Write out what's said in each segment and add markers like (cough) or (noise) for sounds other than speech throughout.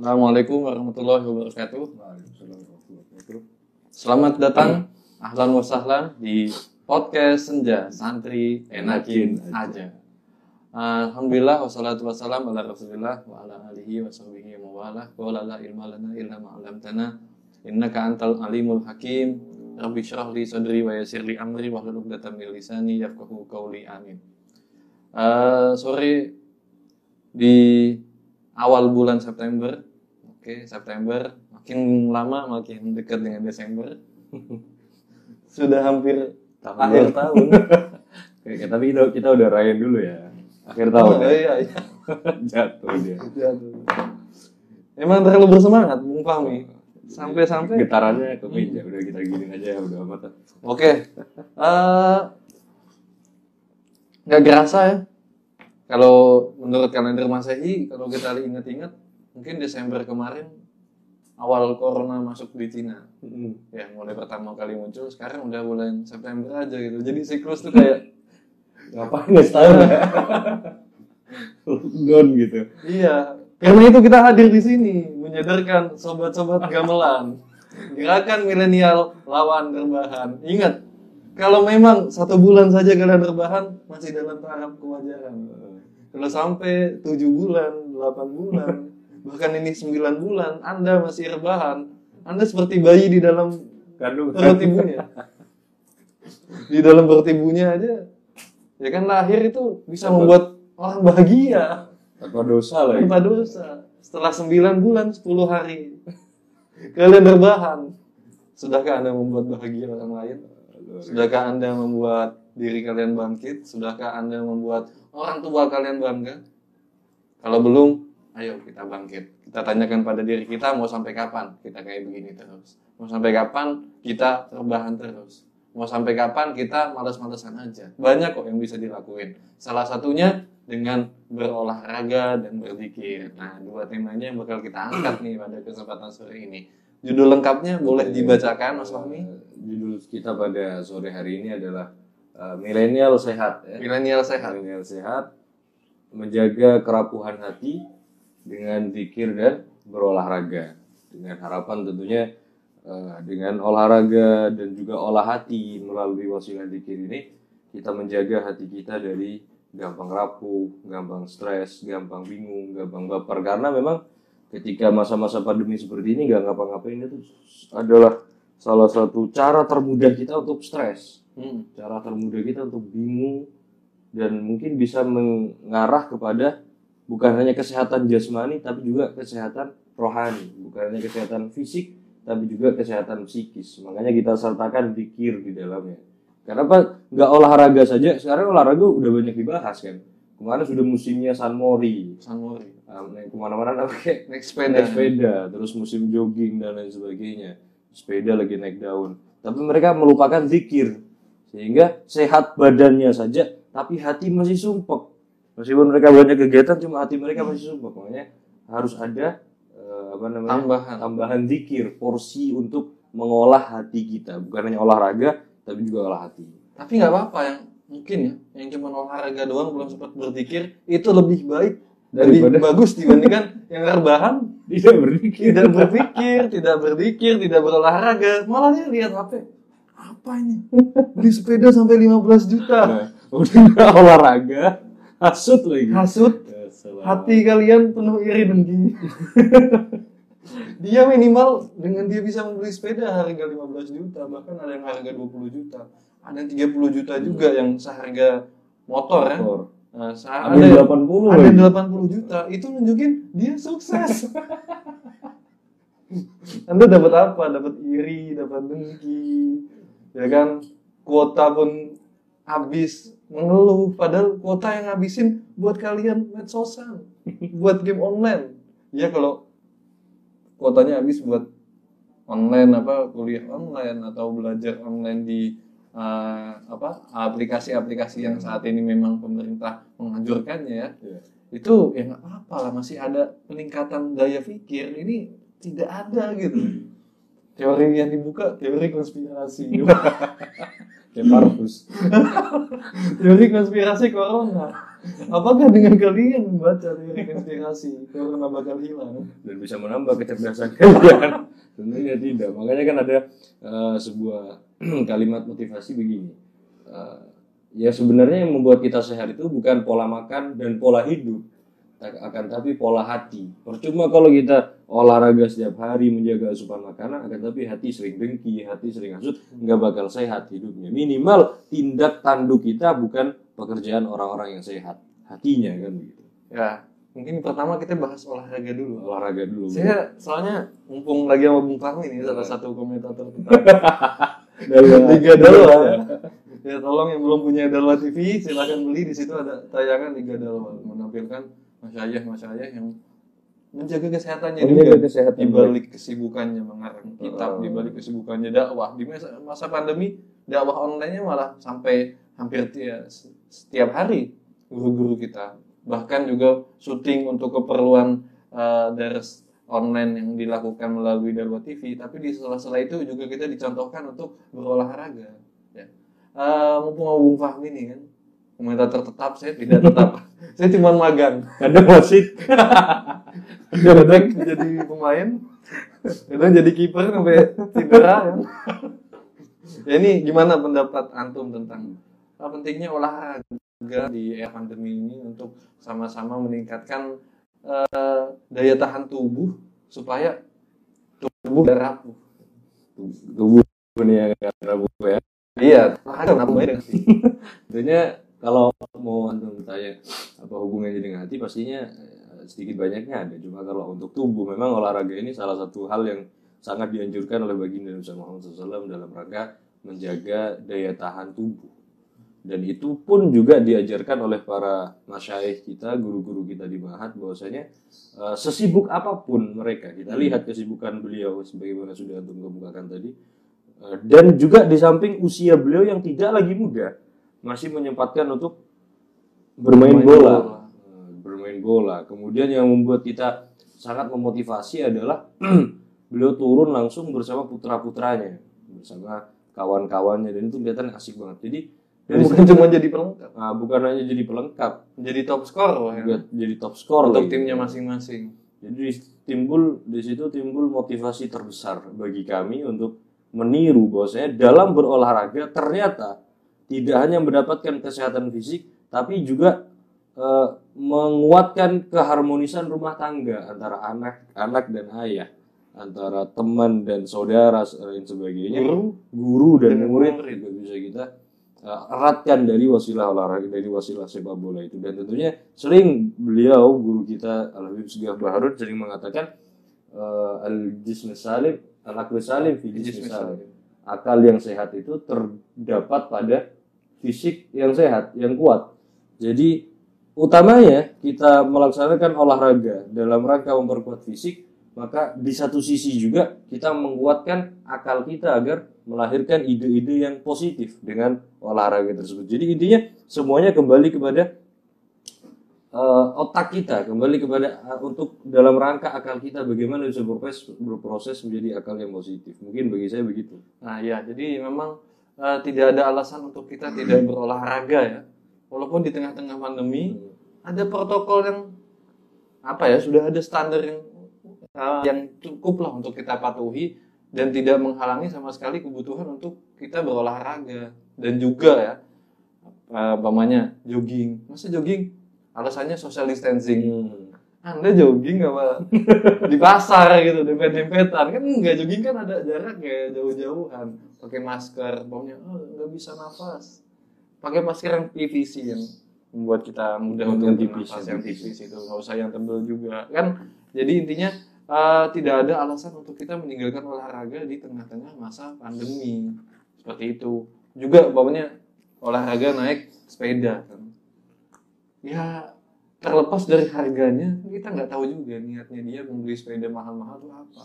Assalamualaikum warahmatullahi wabarakatuh. Selamat datang, ahlan wa sahlan di podcast Senja Santri Enakin Aja. Alhamdulillah wassalatu wassalam ala Rasulillah wa ala alihi wa sahbihi wa wala wa la ilma lana illa ma 'allamtana innaka antal alimul hakim. Rabbi syrah li sadri wa yassir li amri wa hlul 'uqdatam min lisani yafqahu qawli amin. Eh, sore di awal bulan September. Oke, September makin lama makin dekat dengan Desember. (laughs) Sudah hampir Tahun akhir baru. tahun. (laughs) Oke, tapi kita, kita udah rayain dulu ya. Akhir tahun. Oh, ya. iya, iya. (laughs) Jatuh dia. Emang terlalu bersemangat, Bung Fahmi. Sampai-sampai Getarannya ke meja. Udah kita giniin aja, udah amat. Oke. Eh, nggak gerasa ya. Kalau menurut kalender Masehi, kalau kita ingat-ingat, mungkin Desember kemarin awal corona masuk di Cina. Ya, mulai pertama kali muncul, sekarang udah bulan September aja gitu. Jadi siklus tuh kayak Ngapain nggak setahun ya? (laughs) Lockdown gitu. Iya, karena itu kita hadir di sini menyadarkan sobat-sobat gamelan. Gerakan milenial lawan rebahan. Ingat, kalau memang satu bulan saja kalian rebahan masih dalam tahap kewajaran. Kalau sampai tujuh bulan, delapan bulan, bahkan ini sembilan bulan, Anda masih rebahan. Anda seperti bayi di dalam perut ibunya. Di dalam perut ibunya aja, ya kan lahir itu bisa membuat orang bahagia Tanpa dosa lagi. tanpa dosa. Setelah 9 bulan 10 hari kalian berbahan. Sudahkah Anda membuat bahagia orang lain? Sudahkah Anda membuat diri kalian bangkit? Sudahkah Anda membuat orang tua kalian bangga? Kalau belum, ayo kita bangkit. Kita tanyakan pada diri kita mau sampai kapan kita kayak begini terus. Mau sampai kapan kita terbahan terus. Mau sampai kapan kita malas-malesan aja. Banyak kok yang bisa dilakuin. Salah satunya dengan berolahraga dan berzikir. Nah, dua temanya yang bakal kita angkat nih pada kesempatan sore ini. Judul lengkapnya boleh dibacakan Mas Fahmi? Eh, Judul kita pada sore hari ini adalah eh, milenial sehat. Ya. Milenial sehat. Milenial sehat menjaga kerapuhan hati dengan zikir dan berolahraga. Dengan harapan tentunya eh, dengan olahraga dan juga olah hati melalui wasilah zikir ini kita menjaga hati kita dari gampang rapuh, gampang stres, gampang bingung, gampang baper. Karena memang ketika masa-masa pandemi seperti ini nggak ngapa-ngapain itu adalah salah satu cara termudah kita untuk stres. Hmm. cara termudah kita untuk bingung dan mungkin bisa mengarah kepada bukan hanya kesehatan jasmani tapi juga kesehatan rohani. Bukan hanya kesehatan fisik tapi juga kesehatan psikis. Makanya kita sertakan zikir di dalamnya. Kenapa nggak olahraga saja? Sekarang olahraga udah banyak dibahas kan? Kemarin sudah musimnya sunmori Sanmori. um, ke mana-mana pakai Naik sepeda. naik sepeda terus musim jogging dan lain sebagainya. Sepeda lagi naik daun. Tapi mereka melupakan zikir. Sehingga sehat badannya saja tapi hati masih sumpek meskipun mereka banyak kegiatan cuma hati mereka masih sumpek makanya harus ada eh, apa namanya Tambahan. tambahan zikir porsi untuk mengolah hati kita bukan hanya olahraga tapi juga olah hati Tapi nggak apa-apa yang mungkin ya, yang cuma olahraga doang belum sempat berzikir itu lebih baik lebih Daripada- bagus dibandingkan (laughs) yang rebahan tidak berzikir tidak berpikir, tidak berzikir, tidak berolahraga, malah dia lihat HP. Apa ini? Beli sepeda sampai 15 juta. Nah, udah (laughs) olahraga hasut lagi Hasut Ya, hati kalian penuh iri dengki. (laughs) dia minimal dengan dia bisa membeli sepeda harga 15 juta, bahkan ada yang harga 20 juta. Ada yang 30 juta juga yang seharga motor ya. Motor. Nah, se- ada yang 80 ada yang lagi 80 juta. Itu nunjukin dia sukses. (laughs) Anda dapat apa? Dapat iri, dapat dengki, ya kan? Kuota pun habis mengeluh, padahal kuota yang habisin buat kalian medsosan, buat game online. Ya kalau kuotanya habis buat online apa kuliah online atau belajar online di eh, apa aplikasi-aplikasi yang saat ini memang pemerintah menganjurkannya ya Iya. itu ya nggak apa-apa lah masih ada peningkatan daya pikir ini tidak ada gitu teori yang dibuka teori konspirasi (laughs) Kayak Parvus. teori konspirasi corona apakah dengan kalian membaca teori konspirasi corona bakal hilang dan bisa menambah kecerdasan kalian. (laughs) Tentunya tidak. Makanya kan ada eh, sebuah (clears throat) kalimat motivasi begini. Eh, ya sebenarnya yang membuat kita sehat itu bukan pola makan dan pola hidup, akan tapi pola hati. Percuma kalau kita olahraga setiap hari menjaga asupan makanan, akan tapi hati sering dengki, hati sering hasut, nggak bakal sehat hidupnya. Minimal tindak tanduk kita bukan pekerjaan orang-orang yang sehat, hatinya kan begitu. ya mungkin pertama kita bahas olahraga dulu Olahraga dulu. saya soalnya mumpung lagi sama Bung Fahmi nih salah satu komentator kita Dalwa. Liga Dalwa ya tolong yang belum punya Dalwa TV silahkan beli di situ ada tayangan Liga Dalwa menampilkan masyayah masyayah yang menjaga kesehatannya Menjaga juga. kesehatan. Di balik kesibukannya mengarang kitab Oh. di balik kesibukannya dakwah. Di masa, masa pandemi dakwah online-nya malah sampai hampir tia- setiap hari guru-guru kita. Bahkan juga syuting untuk keperluan eh, daras online yang dilakukan melalui Darwa TV tapi di sela-sela itu juga kita dicontohkan untuk berolahraga ya. Eh, mumpung Bung Fahmi nih kan komentator tetap saya tidak tetap. (laughs) Saya cuma magang. Ada wasit. (laughs) kadang jadi pemain. Kadang jadi kiper sampai cedera kan ya ini gimana pendapat antum tentang pentingnya olahraga di era pandemi ini untuk sama-sama meningkatkan eh, daya tahan tubuh supaya tubuh tidak rapuh? Tubuh nih yang rabu ya. iya olahraga baik dengan sih Tentunya kalau mau antum tanya apa hubungannya dengan hati pastinya sedikit banyaknya ada. Cuma kalau untuk tubuh memang olahraga ini salah satu hal yang sangat dianjurkan oleh baginda Nabi Muhammad SAW dalam rangka menjaga daya tahan tubuh. Dan itu pun juga diajarkan oleh para masyaikh kita, guru-guru kita di Mahat bahwasanya eh, sesibuk apa pun mereka, kita lihat kesibukan beliau sebagaimana sudah antum kemukakan tadi, Eh, dan juga di samping usia beliau yang tidak lagi muda masih menyempatkan untuk bermain Bermain bola. bola. Bermain bola kemudian yang membuat kita sangat memotivasi adalah (clears throat) beliau turun langsung bersama putra putranya bersama kawan-kawannya dan itu kelihatan asik banget. Jadi dari bukan cuma jadi pelengkap? Nah, bukan hanya jadi pelengkap. Jadi top skor ya. jadi top skor untuk timnya masing-masing. Jadi timbul di situ timbul motivasi terbesar bagi kami untuk meniru bahwasanya dalam berolahraga ternyata tidak hanya mendapatkan kesehatan fisik tapi juga eh, menguatkan keharmonisan rumah tangga antara anak-anak dan ayah, antara teman dan saudara dan sebagainya, guru. Guru dan Dengan murid murid. juga bisa kita eh, eratkan dari wasilah olahraga dari wasilah sepak bola itu. Dan tentunya sering beliau guru kita Al Habib Sugih Baharun sering mengatakan al jism salim al aql salim fi jism salim. Akal yang sehat itu terdapat pada fisik yang sehat yang kuat. Jadi utamanya kita melaksanakan olahraga dalam rangka memperkuat fisik maka di satu sisi juga kita menguatkan akal kita agar melahirkan ide-ide yang positif dengan olahraga tersebut. Jadi intinya semuanya kembali kepada eh, otak kita, kembali kepada eh, untuk dalam rangka akal kita bagaimana bisa berproses, berproses menjadi akal yang positif. Mungkin bagi saya begitu. Nah ya, jadi memang eh, tidak ada alasan untuk kita tidak berolahraga ya. Walaupun di tengah-tengah pandemi ada protokol yang apa ya sudah ada standar yang yang cukup lah untuk kita patuhi dan tidak menghalangi sama sekali kebutuhan untuk kita berolahraga dan juga ya eh, umpamanya jogging. Masa jogging? Alasannya social distancing. Anda jogging apa (laughs) di pasar gitu, dempet-dempetan kan enggak jogging kan ada jarak ya jauh-jauhan, pakai masker, pokoknya oh, nggak bisa nafas, pakai masker yang PVC yang membuat kita mudah untuk tipis, bernafas yang yang tipis itu. Nggak usah yang tebel juga kan, jadi intinya eh, tidak ada alasan untuk kita meninggalkan olahraga di tengah-tengah masa pandemi. Seperti itu, juga umpamanya olahraga naik sepeda kan, ya terlepas dari harganya kita nggak tahu juga niatnya dia membeli sepeda mahal-mahal itu apa.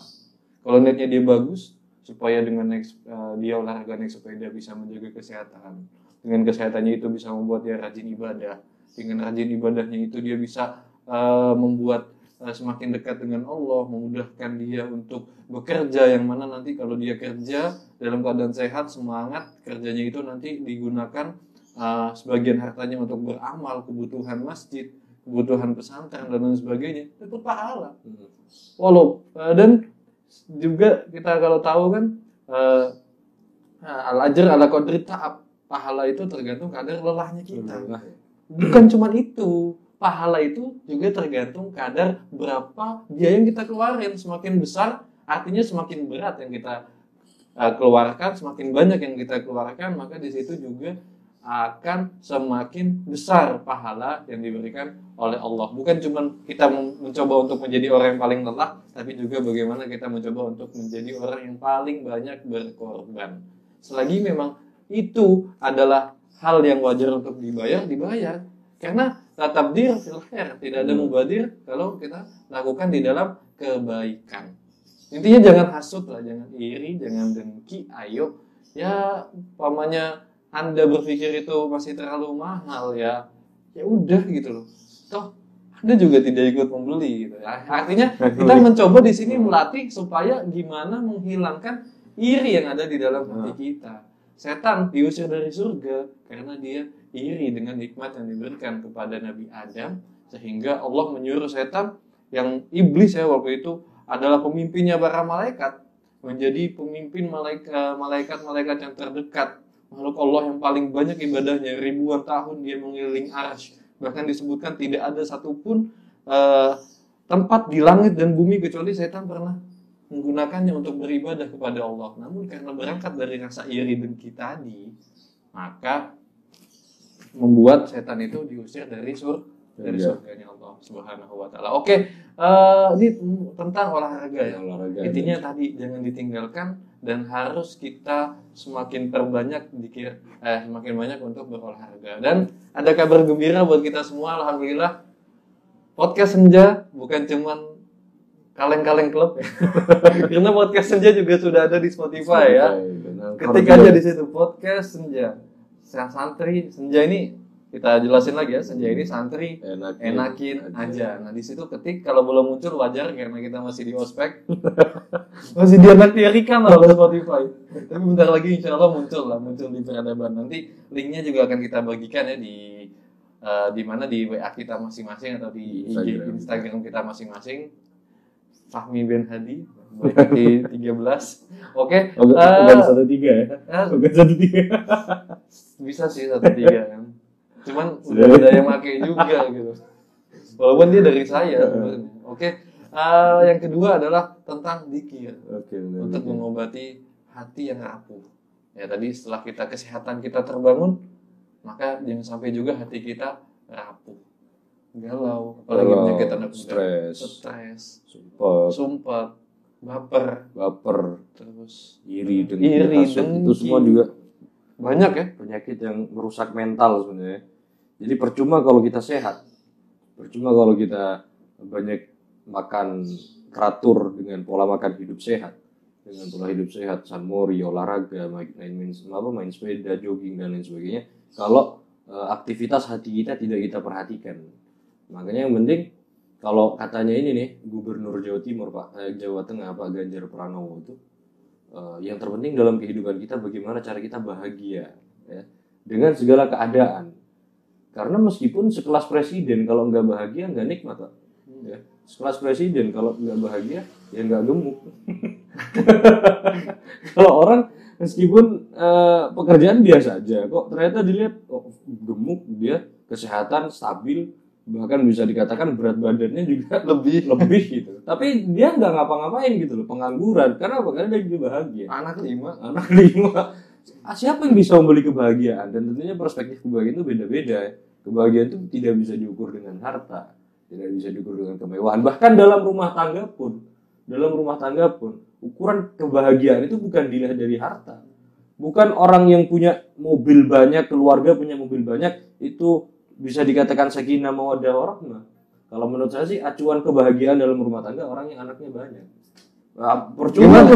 Kalau niatnya dia bagus supaya dengan naik eh, dia olahraga naik sepeda bisa menjaga kesehatan dengan kesehatannya itu bisa membuat dia rajin ibadah dengan rajin ibadahnya itu dia bisa eh, membuat eh, semakin dekat dengan Allah, memudahkan dia untuk bekerja yang mana nanti kalau dia kerja dalam keadaan sehat, semangat, kerjanya itu nanti digunakan eh, sebagian hartanya untuk beramal, kebutuhan masjid, kebutuhan pesantren dan lain sebagainya, itu pahala. Hmm. Walau eh, dan juga kita kalau tahu kan eh, al ajr ala qadri ta'ab. Pahala itu tergantung kadar lelahnya kita. Nah, Bukan cuma itu, pahala itu juga tergantung kadar berapa biaya yang kita keluarin. Semakin besar, artinya semakin berat yang kita uh, keluarkan, semakin banyak yang kita keluarkan, maka di situ juga akan semakin besar pahala yang diberikan oleh Allah. Bukan cuma kita mencoba untuk menjadi orang yang paling lelah, tapi juga bagaimana kita mencoba untuk menjadi orang yang paling banyak berkorban. Selagi memang itu adalah hal yang wajar untuk dibayar, dibayar. Karena tabdir fil khair, tidak ada Hmm. mubadir kalau kita lakukan di dalam kebaikan. Intinya jangan hasut lah, jangan iri, jangan dengki, ayo. Ya, pamannya Anda berpikir itu masih terlalu mahal ya. Ya udah gitu loh. Toh Anda juga tidak ikut membeli gitu. ya. Artinya kita mencoba di sini melatih supaya gimana menghilangkan iri yang ada di dalam hati kita. Setan diusir dari surga karena dia iri dengan nikmat yang diberikan kepada Nabi Adam sehingga Allah menyuruh setan yang iblis ya waktu itu adalah pemimpinnya para malaikat menjadi pemimpin malaikat malaikat-malaikat yang terdekat. Makhluk Allah yang paling banyak ibadahnya ribuan tahun dia mengeliling arsh bahkan disebutkan tidak ada satupun eh, tempat di langit dan bumi kecuali setan pernah menggunakannya untuk beribadah kepada Allah. Namun karena berangkat dari rasa iri dengki tadi, maka membuat setan itu diusir dari sur dari Iya. surganya Allah Subhanahu wa taala. Oke, eh, ini tentang olahraga ya. olahraga. Intinya tadi jangan ditinggalkan dan harus kita semakin perbanyak dikir eh semakin banyak untuk berolahraga. Dan ada kabar gembira buat kita semua alhamdulillah. Podcast Senja bukan cuman kaleng-kaleng klub ya. (laughs) Karena podcast Senja juga sudah ada di Spotify ya. Benar. Ketik aja di situ podcast Senja. Santri Senja ini kita jelasin lagi ya. Senja ini santri enakin, enakin aja. Nah di situ ketik kalau belum muncul wajar karena kita masih di ospek, (laughs) masih dianaktiarikan lah oleh Spotify. Tapi bentar lagi insya Allah muncul lah, muncul di peradaban. Nanti linknya juga akan kita bagikan ya di eh, di mana di WA kita masing-masing atau di IG Instagram. Instagram kita masing-masing. Fahmi Ben Hadi, (laughs) di 13. Oke, Oh, bukan eh, satu tiga ya? eh, Bukan satu tiga. (laughs) bisa sih satu tiga kan cuman udah ada yang pakai juga gitu walaupun dia dari saya sebenarnya oke eh, yang kedua adalah tentang dikir Oke, benar. untuk mengobati hati yang rapuh ya tadi setelah kita kesehatan kita terbangun maka jangan sampai juga hati kita rapuh galau. Apalagi Galau, penyakit anak muda. stres. stres. Sumpah, sumpah. Baper. Baper, terus. Iri, dengki, Iri, hasut, itu semua juga banyak ya? Penyakit yang merusak mental sebenarnya. Jadi percuma kalau kita sehat, percuma kalau kita banyak makan teratur dengan pola makan hidup sehat, dengan pola hidup sehat, sunmori, olahraga, main, main, apa, main sepeda, jogging dan lain sebagainya. Kalau eh, aktivitas hati kita tidak kita perhatikan, makanya yang penting kalau katanya ini nih Gubernur Jawa Timur Pak eh, Jawa Tengah Pak Ganjar Pranowo itu eh, yang terpenting dalam kehidupan kita bagaimana cara kita bahagia ya dengan segala keadaan. Karena meskipun sekelas presiden kalau nggak bahagia nggak nikmat Pak. ya. Sekelas presiden kalau nggak bahagia ya nggak gemuk. (laughs) Kalau orang meskipun eh, pekerjaan biasa aja kok ternyata dilihat oh, gemuk dia kesehatan stabil bahkan bisa dikatakan berat badannya juga (laughs) lebih. lebih gitu. Tapi dia nggak ngapa-ngapain gitu loh pengangguran. Karena apa? Karena dia juga bahagia. Anak lima. Anak (laughs) lima. Ah, siapa yang bisa membeli kebahagiaan? Dan tentunya perspektif kebahagiaan itu beda-beda. Kebahagiaan itu tidak bisa diukur dengan harta tidak bisa diukur dengan kemewahan. Bahkan dalam rumah tangga pun dalam rumah tangga pun ukuran kebahagiaan itu bukan dilihat dari harta. Bukan orang yang punya mobil banyak keluarga punya mobil banyak itu bisa dikatakan sakinah mawaddah warahmah kalau menurut saya sih acuan kebahagiaan dalam rumah tangga orang yang anaknya banyak. Nah, percuma? (laughs)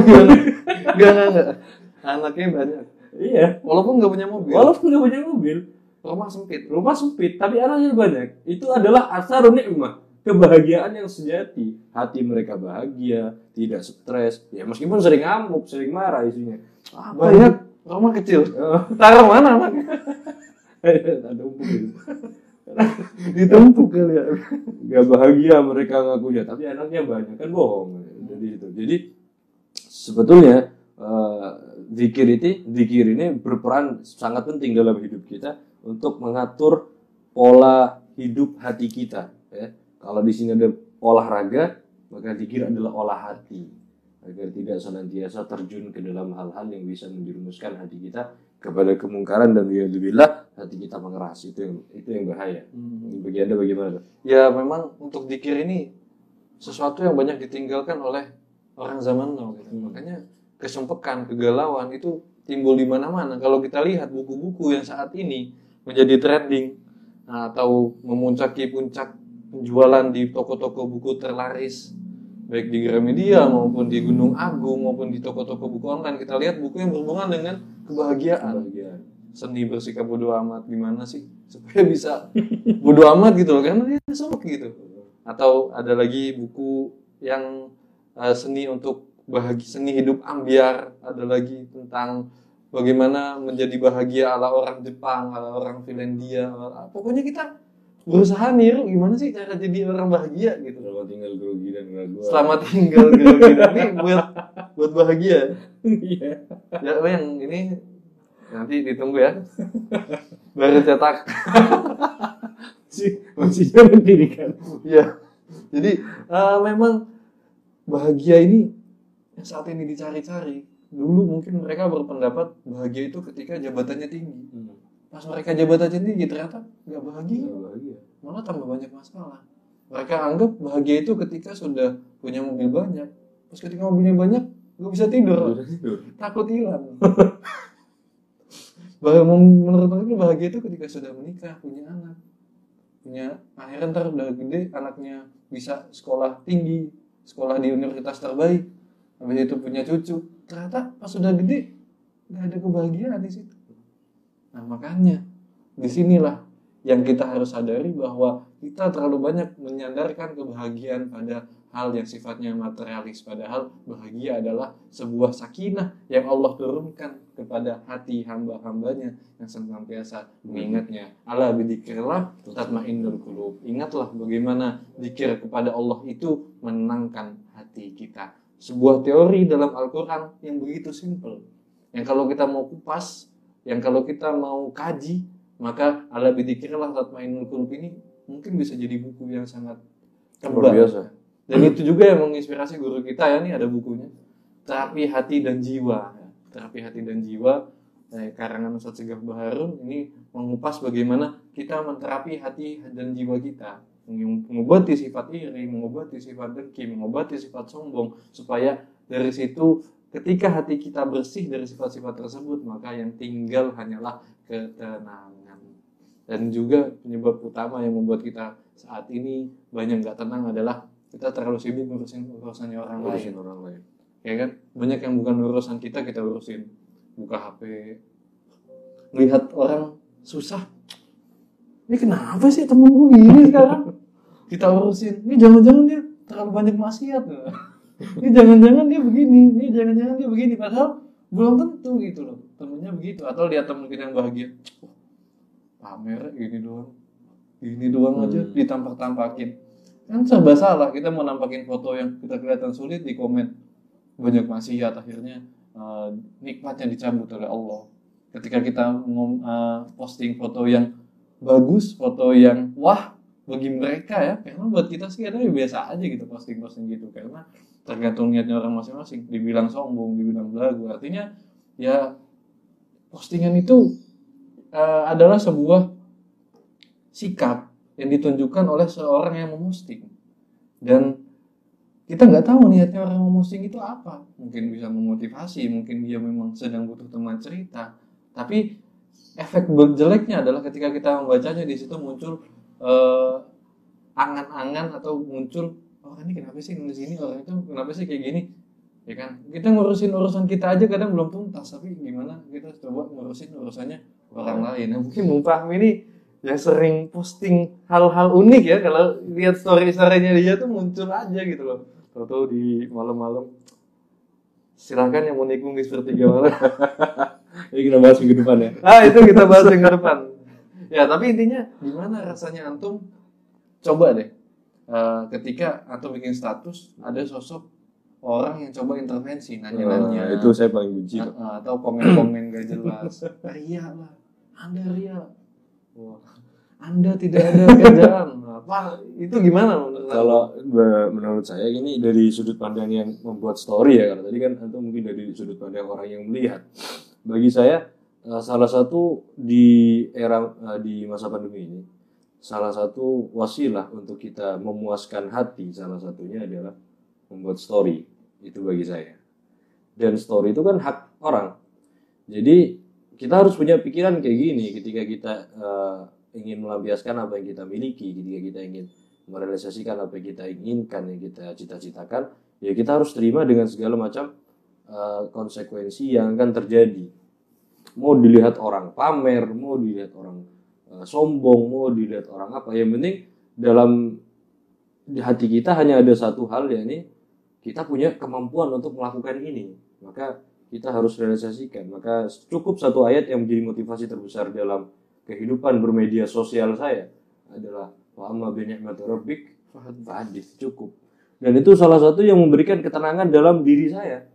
Enggak, enggak. Anaknya banyak. iya. Walaupun nggak punya mobil. walaupun nggak punya mobil. Rumah sempit. rumah sempit tapi anaknya banyak. Itu adalah asarun nikmah. Kebahagiaan yang sejati. Hati mereka bahagia tidak stres. Ya meskipun sering ngamuk sering marah isinya. Ah, banyak. Rumah kecil. Taruh mana anaknya. Ditumpuk kali ya. Nggak bahagia mereka ngakunya tapi anaknya banyak kan bohong. Jadi itu jadi sebetulnya eh, zikir itu zikir ini berperan sangat penting dalam hidup kita untuk mengatur pola hidup hati kita ya. Kalau di sini ada olahraga maka zikir adalah olah hati. Agar tidak senantiasa terjun ke dalam hal-hal yang bisa menjerumuskan hati kita kepada kemungkaran dan billah hati kita mengeras. Itu yang itu yang bahaya. Bagi anda bagaimana ya memang untuk dikir ini sesuatu yang banyak ditinggalkan oleh orang zaman now gitu. makanya kesumpekan kegalauan itu timbul di mana-mana. Kalau kita lihat buku-buku yang saat ini menjadi trending nah, atau memuncaki puncak penjualan di toko-toko buku terlaris baik di Gramedia maupun di Gunung Agung maupun di toko-toko buku online kita lihat buku yang berhubungan dengan kebahagiaan. Kebahagiaan. Seni bersikap bodoh amat gimana sih? (laughs) Supaya bisa bodoh amat gitu loh karena dia sumpah gitu. Atau ada lagi buku yang eh, seni untuk bahagia seni hidup ambiar. Ada lagi tentang bagaimana menjadi bahagia ala orang Jepang ala orang Finlandia ala- pokoknya kita berusaha niru gimana sih cara jadi orang bahagia gitu? Selamat tinggal grogi dan ragu. selamat tinggal gitu ini buat buat bahagia. (laughs) Iya. ya yang ini nanti ditunggu ya. Baru cetak Si maksudnya mendirikan. ya jadi eh, memang bahagia ini saat ini dicari-cari dulu mungkin mereka berpendapat bahagia itu ketika jabatannya tinggi. Pas mereka jabatannya tinggi ternyata nggak bahagia. Bahagia. malah tambah banyak masalah. Mereka anggap bahagia itu ketika sudah punya mobil banyak. Terus ketika mobilnya banyak nggak bisa tidur. Udah tidur. takut hilang (laughs) menurut mereka bahagia itu ketika sudah menikah punya anak. Punya akhirnya ntar udah gede anaknya bisa sekolah tinggi sekolah di universitas terbaik. Habis itu punya cucu. Ternyata pas sudah gede nggak ada kebahagiaan di situ. Nah makanya di sinilah yang kita harus sadari bahwa kita terlalu banyak menyandarkan kebahagiaan pada hal yang sifatnya materialis. Padahal bahagia adalah sebuah sakinah yang Allah turunkan kepada hati hamba-hambanya yang senantiasa mengingatnya. Ala bidzikrillah tatmainnul qulub. Ingatlah bagaimana zikir kepada Allah itu menenangkan hati kita. Sebuah teori dalam Al-Qur'an yang begitu simple. Yang kalau kita mau kupas yang kalau kita mau kaji maka ala bidzikrillah tatmainnul qulub ini mungkin bisa jadi buku yang sangat Luar tebal. biasa. Dan itu juga yang menginspirasi guru kita ya nih ada bukunya. Terapi hati dan jiwa. Terapi hati dan jiwa eh, karangan Ustadz Segaf Baharun ini mengupas bagaimana kita menterapi hati dan jiwa kita. Meng- mengobati sifat iri mengobati sifat dengki mengobati sifat sombong supaya dari situ ketika hati kita bersih dari sifat-sifat tersebut maka yang tinggal hanyalah ketenangan. Dan juga penyebab utama yang membuat kita saat ini banyak nggak tenang adalah kita terlalu sibuk ngurusin urusannya orang lain. Ngurusin orang lain. ya kan? Banyak yang bukan urusan kita kita urusin. Buka HP melihat orang susah. Ini kenapa sih temen gue gini sekarang? Kita urusin. Ini jangan-jangan dia terlalu banyak maksiat. Ini jangan-jangan dia begini. Ini jangan-jangan dia begini. Padahal belum tentu gitu loh. Temennya begitu. Atau lihat temen kita yang bahagia. "Wah, pamer gini doang. Gini doang aja Hmm. Kan serba salah kita mau nampakin foto yang kita kelihatan sulit di komen. Banyak maksiat akhirnya eh, nikmatnya dicabut oleh Allah. Ketika kita eh, posting foto yang bagus foto yang wah bagi mereka ya. Karena buat kita sih ya biasa aja gitu posting-posting gitu. Karena tergantung niatnya orang masing-masing. Dibilang sombong dibilang belagu. Artinya ya postingan itu eh, adalah sebuah sikap yang ditunjukkan oleh seorang yang memosting dan kita nggak tahu niatnya orang memosting itu apa. Mungkin bisa memotivasi mungkin dia memang sedang butuh teman cerita. Tapi efek jeleknya adalah ketika kita membacanya di situ muncul eh, angan-angan atau muncul orang ini kenapa sih nulis ini? Orang itu kenapa sih kayak gini? Ya kan? Kita ngurusin urusan kita aja kadang belum tuntas tapi gimana kita coba ngurusin urusannya orang lain. Nah, mungkin Fahmi ini yang sering posting hal-hal unik ya. Kalau lihat story storynya dia tuh muncul aja gitu loh. Tahu-tahu di malam-malam silakan yang mau nikung di sepertiga malam. (laughs) Ini kita bahas minggu depan ya. ah itu kita bahas minggu depan. Ya tapi intinya gimana rasanya antum? Coba deh. Eh, ketika antum bikin status ada sosok orang yang coba intervensi nanya-nanya. Nah, itu saya paling benci. Ah, atau komen-komen gak jelas. Ria lah. Anda ria anda tidak ada kerjaan (laughs) apa itu gimana menurut? Kalau menurut saya ini dari sudut pandang yang membuat story ya. Karena tadi kan itu mungkin dari sudut pandang orang yang melihat. Bagi saya eh, salah satu di era eh, di masa pandemi ini salah satu wasilah untuk kita memuaskan hati salah satunya adalah membuat story itu bagi saya. Dan story itu kan hak orang. Jadi kita harus punya pikiran kayak gini ketika kita eh, ingin melampiaskan apa yang kita miliki, ketika kita ingin merealisasikan apa yang kita inginkan, yang kita cita-citakan, ya kita harus terima dengan segala macam eh, konsekuensi yang akan terjadi. Mau dilihat orang pamer, mau dilihat orang eh, sombong, mau dilihat orang apa, yang penting dalam di hati kita hanya ada satu hal yakni kita punya kemampuan untuk melakukan ini. Maka kita harus realisasikan. Maka cukup satu ayat yang menjadi motivasi terbesar dalam kehidupan bermedia sosial saya adalah wa amma bi ni'mati rabbik fahadits cukup. Dan itu salah satu yang memberikan ketenangan dalam diri saya.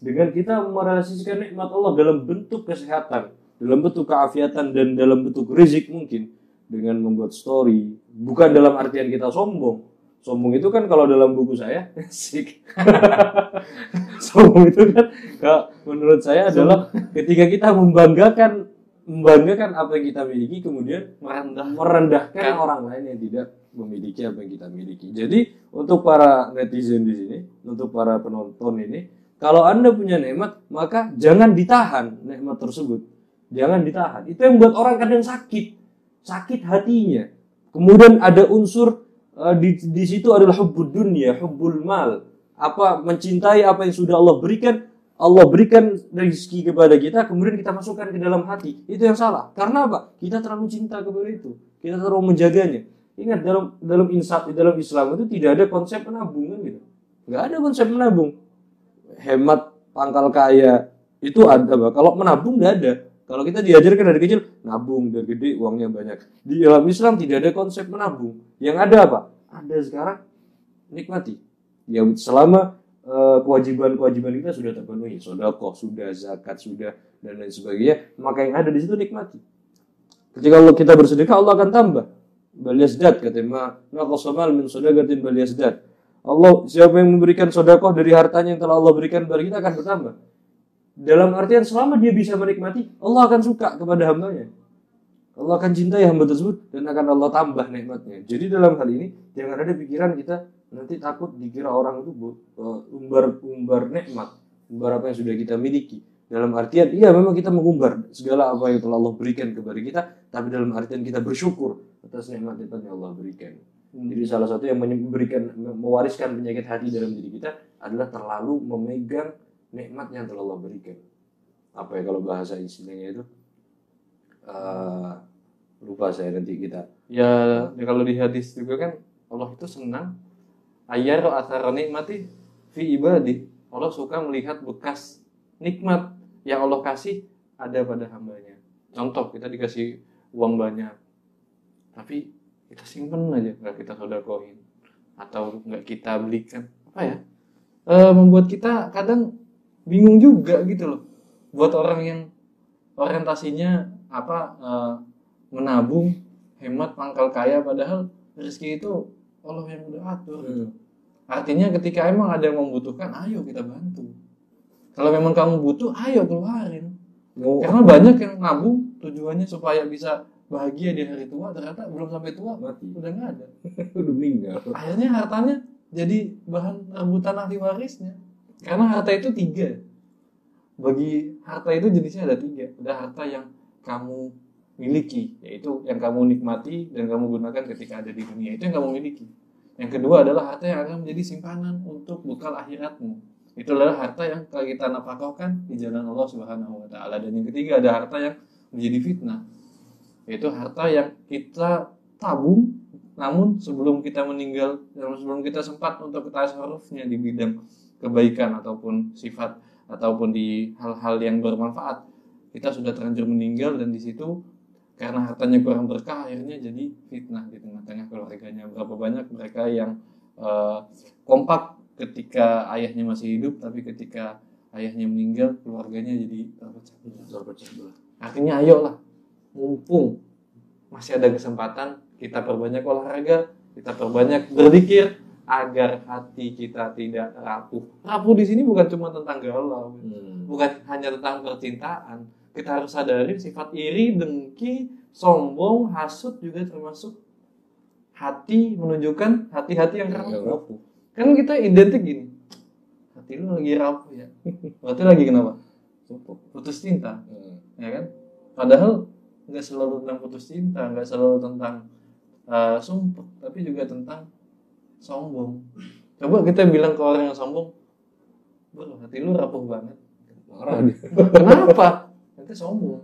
Dengan kita merealisasikan nikmat Allah dalam bentuk kesehatan, dalam bentuk keafiatan dan dalam bentuk rizik mungkin dengan membuat story, bukan dalam artian kita sombong. Sombong itu kan kalau dalam buku saya, (laughs) asik. (laughs) sombong itu kan kalau menurut saya adalah ketika kita membanggakan membanggakan apa yang kita miliki kemudian merendah merendahkan Kan. orang lain yang tidak memiliki apa yang kita miliki. Jadi untuk para netizen di sini, untuk para penonton ini, kalau anda punya nikmat maka jangan ditahan nikmat tersebut, jangan ditahan. Itu yang membuat orang kadang sakit, sakit hatinya. Kemudian ada unsur eh, di di situ adalah hubbud dunia, hubbul mal, apa mencintai apa yang sudah Allah berikan Allah berikan rezeki kepada kita, kemudian kita masukkan ke dalam hati. Itu yang salah. Karena apa? Kita terlalu cinta kepada itu. Kita terlalu menjaganya. Ingat dalam dalam insaf dalam Islam itu tidak ada konsep menabung kan gitu. Nggak ada konsep menabung. Hemat pangkal kaya itu ada, Pak. Kalau menabung nggak ada. Kalau kita diajarkan dari kecil nabung dari gede uangnya banyak. Di dalam Islam tidak ada konsep menabung. Yang ada apa? Ada sekarang nikmati. Ya selama eh, kewajiban-kewajiban kita sudah terpenuhi, sodakoh sudah, zakat sudah, dan lain sebagainya, maka yang ada di situ nikmati. Ketika Allah kita bersedekah, Allah akan tambah. Baliasdat kata ma naqasamal min sadaqatin baliasdat. Allah siapa yang memberikan sodakoh dari hartanya yang telah Allah berikan kepada kita akan bertambah. Dalam artian selama dia bisa menikmati, Allah akan suka kepada hambanya. Allah akan cintai hamba tersebut dan akan Allah tambah nikmatnya. Jadi dalam hal ini jangan ada pikiran kita nanti takut dikira orang itu bu- eh, umbar-umbar nikmat, umbar apa yang sudah kita miliki. Dalam artian iya memang kita mengumbar segala apa yang telah Allah berikan kepada kita, tapi dalam artian kita bersyukur atas nikmat-nikmat yang Allah berikan. Jadi salah satu yang memberikan mewariskan penyakit hati dalam diri kita adalah terlalu memegang nikmat yang telah Allah berikan. Apa ya kalau bahasa istilahnya itu? Eh, lupa saya nanti kita. Ya kalau di hadis juga kan Allah itu senang. Ayar athar nikmati fi ibadi. Allah suka melihat bekas nikmat yang Allah kasih ada pada hambanya. Contoh kita dikasih uang banyak tapi kita simpen aja nggak kita sodakohin. Atau nggak kita belikan. Apa ya? Eh, membuat kita kadang bingung juga gitu loh buat orang yang orientasinya apa eh, menabung hemat pangkal kaya padahal rezeki itu Allah yang udah atur gitu. Artinya ketika emang ada yang membutuhkan, ayo kita bantu. Kalau memang kamu butuh, ayo keluarin. mau Karena banyak yang nabung tujuannya supaya bisa bahagia di hari tua, ternyata belum sampai tua mati udah nggak ada. (laughs) udah meninggal Akhirnya hartanya jadi bahan rebutan ahli warisnya. Karena harta itu tiga. Bagi harta itu jenisnya ada tiga. Ada harta yang kamu miliki, yaitu yang kamu nikmati dan kamu gunakan ketika ada di dunia. Itu yang kamu miliki. Yang kedua adalah harta yang akan menjadi simpanan untuk bekal akhiratmu. Itu adalah harta yang kita nafkahkan di jalan Allah Subhanahu wa taala. Dan yang ketiga ada harta yang menjadi fitnah. yaitu harta yang kita tabung namun sebelum kita meninggal dan sebelum kita sempat untuk tasarrufnya di bidang kebaikan ataupun sifat ataupun di hal-hal yang bermanfaat kita sudah terlanjur meninggal dan di situ karena hartanya kurang berkah akhirnya jadi fitnah di tengah-tengah keluarganya. Berapa banyak mereka yang uh, kompak ketika ayahnya masih hidup tapi ketika ayahnya meninggal keluarganya jadi terpecah belah. Artinya ayolah mumpung masih ada kesempatan kita perbanyak olahraga, kita perbanyak berzikir agar hati kita tidak rapuh. Rapuh di sini bukan cuma tentang galau, hmm. bukan hanya tentang percintaan. Kita harus sadari sifat iri, dengki, sombong, hasut juga termasuk hati menunjukkan hati-hati yang rapuh. Kan kita identik gini. Hati lu lagi rapuh ya. (laughs) Berarti lagi kenapa? Putus cinta. Hmm. Ya kan? Padahal nggak selalu tentang putus cinta, nggak selalu tentang uh, sumpah tapi juga tentang sombong. Coba kita bilang ke orang yang sombong bro hati lu rapuh banget. Marah. (laughs) Kenapa? Nanti sombong.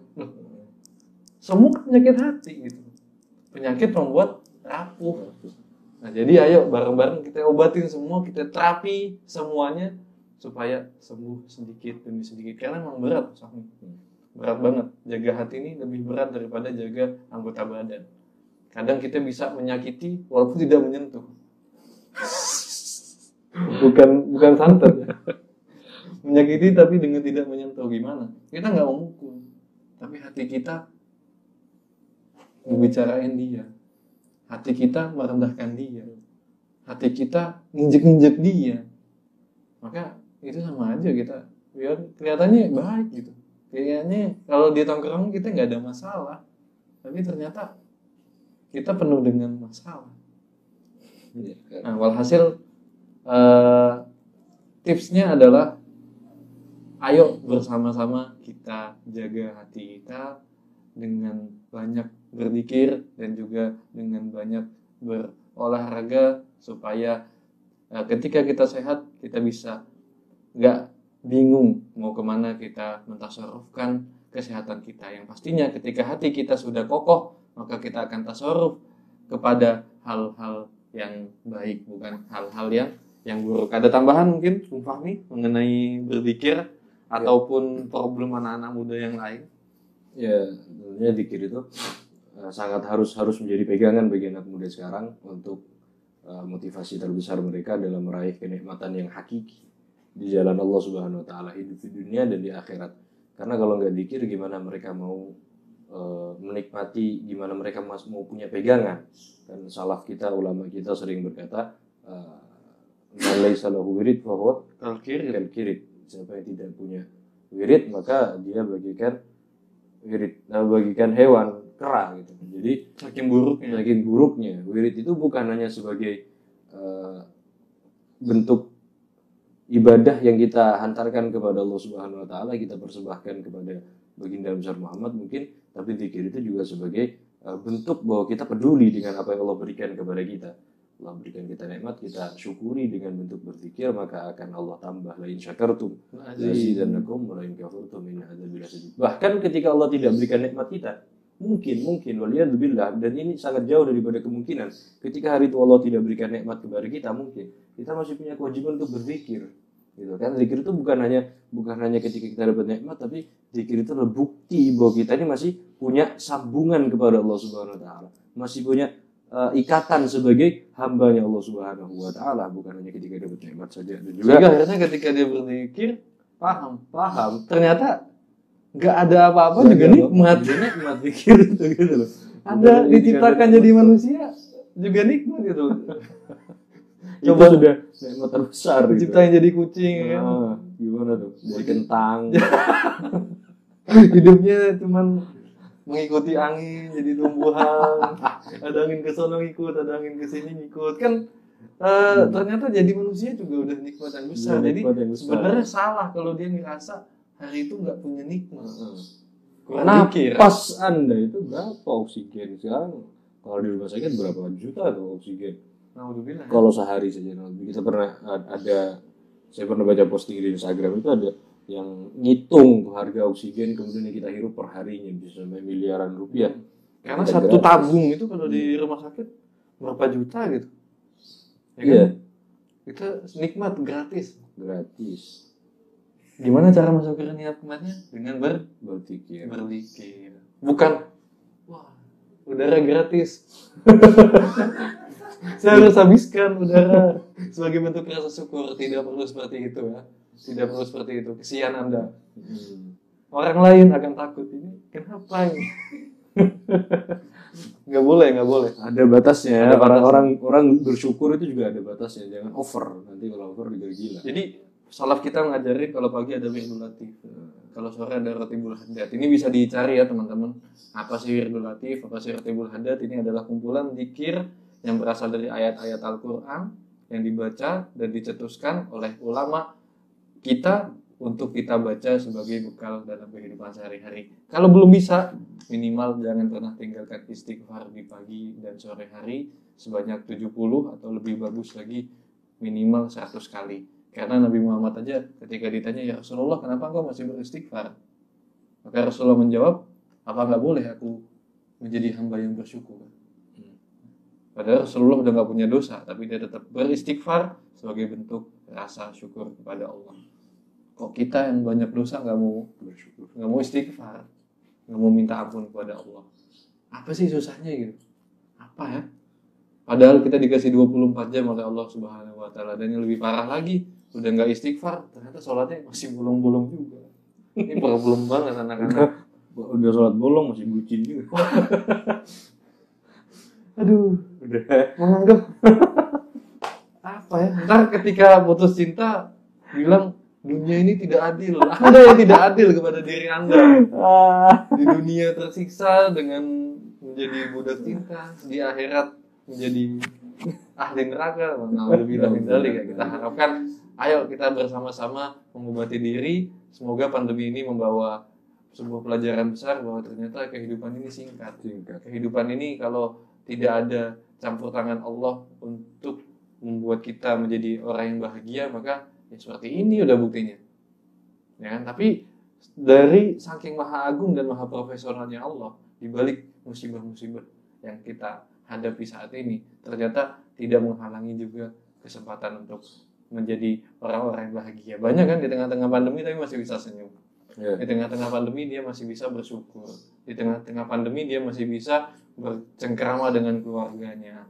Sombong kan penyakit hati gitu. Penyakit membuat rapuh. Nah jadi ayo bareng-bareng kita obatin semua kita terapi semuanya supaya sembuh sedikit demi sedikit. Karena memang berat soalnya berat banget. Jaga hati ini lebih berat daripada jaga anggota badan. Kadang kita bisa menyakiti walaupun tidak menyentuh. Bukan bukan santet ya. Menyakiti tapi dengan tidak menyentuh gimana? Kita nggak memukul, tapi hati kita membicarain dia. Hati kita merendahkan dia. Hati kita nginjek-nginjek dia. Maka itu sama aja kita biar kelihatannya baik gitu. Kayaknya kalau di tongkrong kita nggak ada masalah. Tapi ternyata kita penuh dengan masalah. Iya, kan? Nah, walhasil uh, tipsnya adalah ayo bersama-sama kita jaga hati kita dengan banyak berzikir dan juga dengan banyak berolahraga supaya uh, ketika kita sehat kita bisa nggak bingung mau ke mana kita mentasarufkan kesehatan kita. Yang pastinya ketika hati kita sudah kokoh maka kita akan tasarruf kepada hal-hal yang baik bukan hal-hal yang yang buruk ada tambahan mungkin sumpah nih mengenai berzikir ataupun problem anak-anak muda yang lain ya tentunya zikir itu uh, sangat harus harus menjadi pegangan bagi anak muda sekarang untuk uh, motivasi terbesar mereka dalam meraih kenikmatan yang hakiki di jalan Allah Subhanahu wa taala hidup di dunia dan di akhirat. Karena kalau nggak zikir gimana mereka mau Eh, menikmati gimana mereka mau punya pegangan dan salaf kita ulama kita sering berkata eh, salahu wirid bahwa kal kirit siapa yang tidak punya wirid maka dia bagikan wirid nah, bagikan hewan kera gitu. Jadi saking buruknya. saking buruknya. Wirid itu bukan hanya sebagai uh, bentuk ibadah yang kita hantarkan kepada Allah Subhanahu wa taala kita persembahkan kepada baginda besar Muhammad mungkin tapi zikir itu juga sebagai uh, bentuk bahwa kita peduli dengan apa yang Allah berikan kepada kita Allah berikan kita nikmat kita syukuri dengan bentuk berzikir maka akan Allah tambah lain syakartum. Lazidannakum wa lain kafurtum min adzabil bahkan ketika Allah tidak berikan nikmat kita mungkin mungkin waliyadzubillah dan ini sangat jauh daripada kemungkinan. Ketika hari itu Allah tidak berikan nikmat kepada kita mungkin kita masih punya kewajiban untuk berzikir. Gitu kan? Zikir itu bukan hanya bukan hanya ketika kita dapat nikmat tapi zikir itu adalah bukti bahwa kita ini masih punya sambungan kepada Allah Subhanahu wa taala. Masih punya uh, ikatan sebagai hambanya Allah Subhanahu wa taala bukan hanya ketika dapat nikmat saja. Dan juga Sehingga akhirnya ketika dia berzikir paham paham ternyata nggak ada apa-apa juga nikmat. Nikmat zikir itu gitu loh. Ada diciptakan jadi manusia juga nikmat gitu. (laughs) Coba itu sudah. nikmat terbesar gitu. ciptain jadi kucing ya. Kan? ah, gimana tuh? Jadi kentang. (laughs) Hidupnya cuman mengikuti angin jadi tumbuhan (laughs) ada angin ke sana ngikut ada angin ke sini ngikut kan uh, hmm. ternyata jadi manusia juga udah nikmat yang besar ya, jadi sebenarnya salah kalau dia ngerasa hari itu nggak punya nikmat Nah, pas anda itu berapa oksigen sekarang? Kalau di rumah sakit berapa juta tuh oksigen? Kalau sehari saja, kita pernah ada, saya pernah baca posting di Instagram itu ada yang ngitung harga oksigen kemudian kita hirup per harinya bisa sampai miliaran rupiah. Karena Tidak satu gratis. tabung itu kalau di rumah sakit berapa juta gitu. Ya kan? Iya. Kita nikmat gratis. Gratis. Gimana cara masuk ke nikmatnya? Dengan ber Berpikir. berpikir. Bukan wah, udara gratis. (laughs) Saya harus habiskan udara sebagai bentuk rasa syukur. Tidak perlu seperti itu ya. Tidak perlu seperti itu. Kesian Anda. Hmm. Orang lain akan takut ini. Kenapa ini? (laughs) Nggak boleh, nggak boleh. Ada batasnya. Ada batasnya. Orang-orang orang bersyukur itu juga ada batasnya. Jangan over. Nanti kalau over juga gila. Jadi salaf kita ngajarin kalau pagi ada wirdul latif, kalau sore ada rotibul hadat. Ini bisa dicari ya teman-teman. Apa sih wirdul latif? Apa sih rotibul hadat? Ini adalah kumpulan zikir yang berasal dari ayat-ayat Al-Quran yang dibaca dan dicetuskan oleh ulama kita untuk kita baca sebagai bekal dalam kehidupan sehari-hari. Kalau belum bisa, minimal jangan pernah tinggalkan istighfar di pagi dan sore hari sebanyak 70 atau lebih bagus lagi minimal 100 kali. Karena Nabi Muhammad aja ketika ditanya, ya Rasulullah kenapa engkau masih beristighfar? Maka Rasulullah menjawab, apa nggak boleh aku menjadi hamba yang bersyukur? Padahal Rasulullah udah nggak punya dosa, tapi dia tetap beristighfar sebagai bentuk rasa syukur kepada Allah. Kok kita yang banyak dosa nggak mau Bersyukur. nggak mau istighfar, nggak mau minta ampun kepada Allah? Apa sih susahnya gitu? Apa ya? Padahal kita dikasih 24 jam oleh Allah Subhanahu wa taala dan yang lebih parah lagi, udah nggak istighfar, ternyata sholatnya masih bolong-bolong juga. Ini problem banget anak-anak. Udah sholat bolong masih bucin juga. (laughs) Aduh, Udah. menganggap apa ya? Ntar ketika putus cinta bilang dunia ini tidak adil. (laughs) Anda yang tidak adil kepada diri Anda. Di dunia tersiksa dengan menjadi budak cinta, di akhirat menjadi ahli neraka. Alhamdulillah ya. Kita harapkan ayo kita bersama-sama mengobati diri. Semoga pandemi ini membawa sebuah pelajaran besar bahwa ternyata kehidupan ini singkat Singkat. kehidupan ini kalau tidak ada campur tangan Allah untuk membuat kita menjadi orang yang bahagia maka ya seperti ini udah buktinya. Ya kan? Tapi dari saking maha agung dan maha profesionalnya Allah di balik musibah-musibah yang kita hadapi saat ini ternyata tidak menghalangi juga kesempatan untuk menjadi orang-orang yang bahagia. Banyak kan di tengah-tengah pandemi tapi masih bisa senyum. Ya. di tengah-tengah pandemi dia masih bisa bersyukur. Di tengah-tengah pandemi dia masih bisa bercengkrama dengan keluarganya.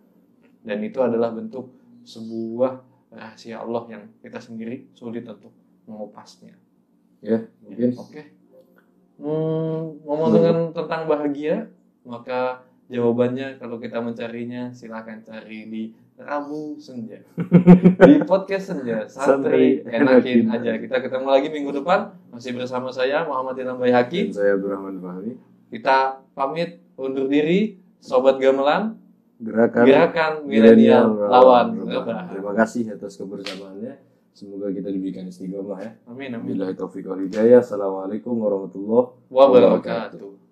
Dan itu adalah bentuk sebuah rahasia Allah yang kita sendiri sulit untuk mengupasnya. Ya, mungkin. oke. Hmm, ngomong dengan tentang bahagia maka jawabannya kalau kita mencarinya silahkan cari di Rabu Senja. (laughs) Di podcast Senja Santri enakin enakin. aja. Kita ketemu lagi minggu depan masih bersama saya Muhammad Ilham Bayhaki Dan saya Abdurrahman Fahmi. kita pamit undur diri Sobat Gamelan Gerakan, Gerakan Milenial Lawan Terima kasih atas kebersamaannya. Semoga kita diberikan istiqomah ya. Amin amin Billahi taufiq wal hidayah. Assalamualaikum warahmatullahi wabarakatuh